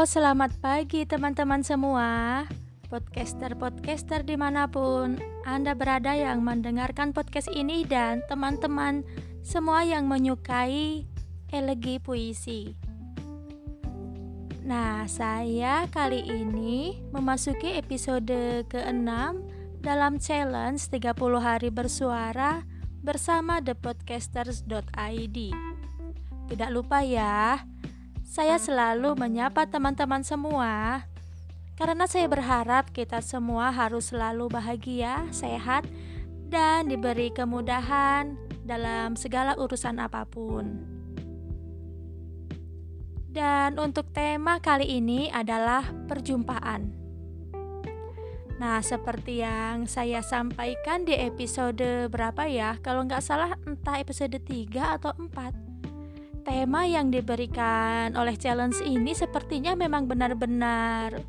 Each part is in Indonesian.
Selamat pagi teman-teman semua Podcaster-podcaster di mana pun Anda berada yang mendengarkan podcast ini Dan teman-teman semua yang menyukai elegi puisi Nah, saya kali ini memasuki episode ke-6 dalam challenge 30 hari bersuara bersama thepodcasters.id. Tidak lupa ya, saya selalu menyapa teman-teman semua karena saya berharap kita semua harus selalu bahagia, sehat, dan diberi kemudahan dalam segala urusan apa pun. Dan untuk tema kali ini adalah perjumpaan. Nah, seperti yang saya sampaikan di episode berapa ya? Kalau nggak salah entah episode 3 atau 4 tema yang diberikan oleh challenge ini sepertinya memang benar-benar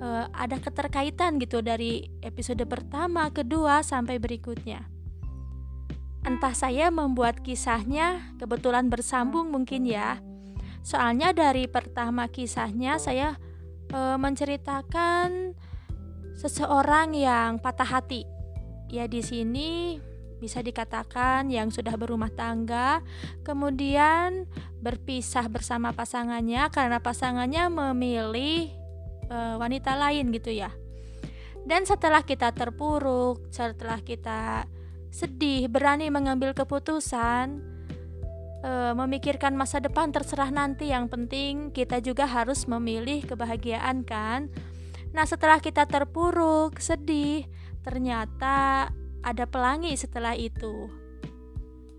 uh, ada keterkaitan gitu dari episode pertama, kedua sampai berikutnya. Entah saya membuat kisahnya kebetulan bersambung mungkin ya. Soalnya dari pertama kisahnya saya uh, menceritakan seseorang yang patah hati. Ya di sini bisa dikatakan yang sudah berumah tangga, kemudian berpisah bersama pasangannya karena pasangannya memilih e, wanita lain gitu ya. Dan setelah kita terpuruk, setelah kita sedih, berani mengambil keputusan, e, memikirkan masa depan terserah nanti, yang penting kita juga harus memilih kebahagiaan kan. Nah, setelah kita terpuruk, sedih, ternyata ada pelangi setelah itu.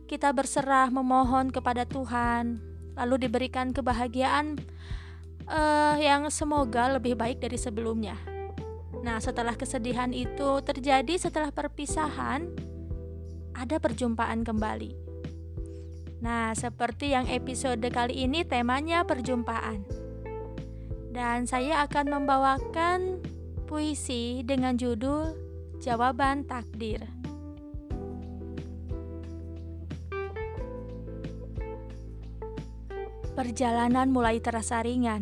Kita berserah memohon kepada Tuhan, lalu diberikan kebahagiaan uh, yang semoga lebih baik dari sebelumnya. Nah, setelah kesedihan itu terjadi setelah perpisahan, ada perjumpaan kembali. Nah, seperti yang episode kali ini temanya perjumpaan. Dan saya akan membawakan puisi dengan judul Jawaban Takdir. Perjalanan mulai terasa ringan.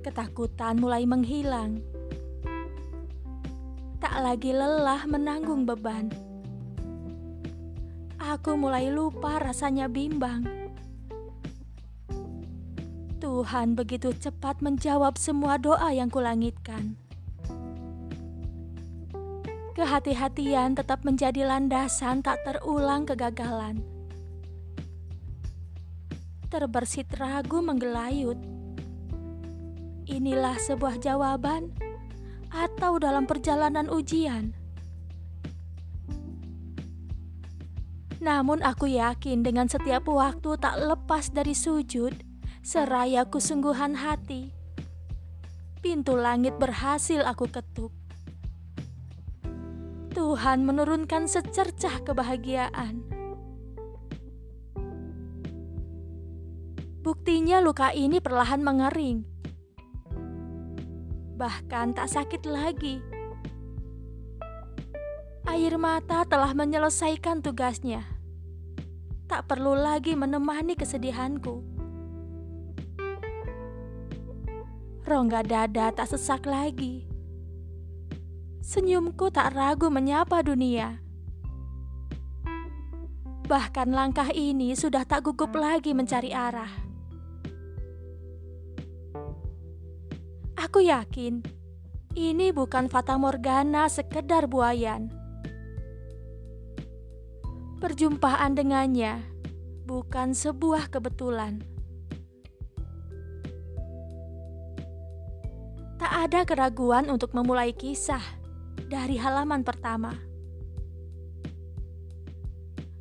Ketakutan mulai menghilang. Tak lagi lelah menanggung beban. Aku mulai lupa rasanya bimbang. Tuhan begitu cepat menjawab semua doa yang kulangitkan. Kehati-hatian tetap menjadi landasan tak terulang kegagalan terbersit ragu menggelayut. Inilah sebuah jawaban atau dalam perjalanan ujian. Namun aku yakin dengan setiap waktu tak lepas dari sujud, seraya kesungguhan hati. Pintu langit berhasil aku ketuk. Tuhan menurunkan secercah kebahagiaan Buktinya luka ini perlahan mengering. Bahkan tak sakit lagi. Air mata telah menyelesaikan tugasnya. Tak perlu lagi menemani kesedihanku. Rongga dada tak sesak lagi. Senyumku tak ragu menyapa dunia. Bahkan langkah ini sudah tak gugup lagi mencari arah. Aku yakin ini bukan fata morgana sekedar buayan. Perjumpaan dengannya bukan sebuah kebetulan. Tak ada keraguan untuk memulai kisah dari halaman pertama.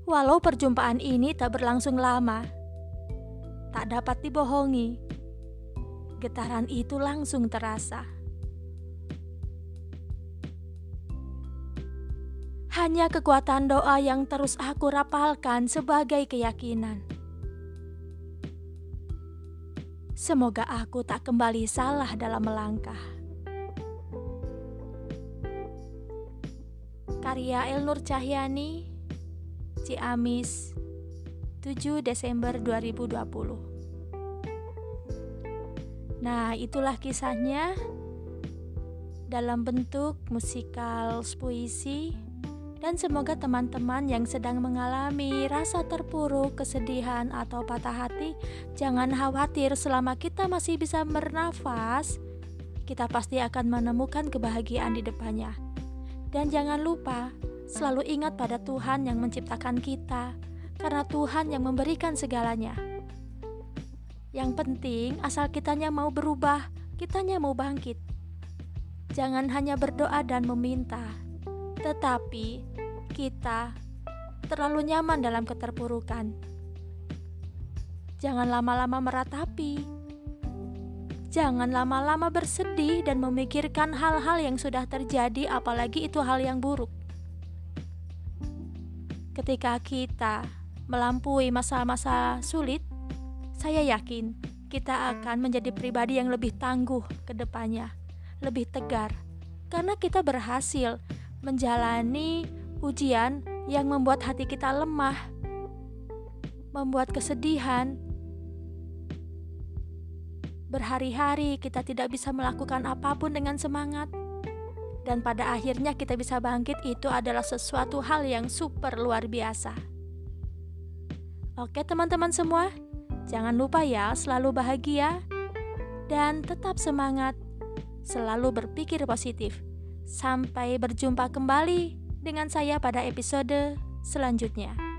Walau perjumpaan ini tak berlangsung lama, tak dapat dibohongi getaran itu langsung terasa. Hanya kekuatan doa yang terus aku rapalkan sebagai keyakinan. Semoga aku tak kembali salah dalam melangkah. Karya Elnur Cahyani, Ciamis, 7 Desember 2020 Nah, itulah kisahnya dalam bentuk musikal puisi dan semoga teman-teman yang sedang mengalami rasa terpuruk, kesedihan, atau patah hati, jangan khawatir selama kita masih bisa bernafas, kita pasti akan menemukan kebahagiaan di depannya. Dan jangan lupa, selalu ingat pada Tuhan yang menciptakan kita, karena Tuhan yang memberikan segalanya. Yang penting, asal kitanya mau berubah, kitanya mau bangkit. Jangan hanya berdoa dan meminta, tetapi kita terlalu nyaman dalam keterpurukan. Jangan lama-lama meratapi. Jangan lama-lama bersedih dan memikirkan hal-hal yang sudah terjadi, apalagi itu hal yang buruk. Ketika kita melampaui masa-masa sulit, saya yakin kita akan menjadi pribadi yang lebih tangguh ke depannya, lebih tegar, karena kita berhasil menjalani ujian yang membuat hati kita lemah, membuat kesedihan. Berhari-hari kita tidak bisa melakukan apa pun dengan semangat, dan pada akhirnya kita bisa bangkit. Itu adalah sesuatu hal yang super luar biasa. Oke, teman-teman semua, jangan lupa ya, selalu bahagia dan tetap semangat, selalu berpikir positif. Sampai berjumpa kembali dengan saya pada episode selanjutnya.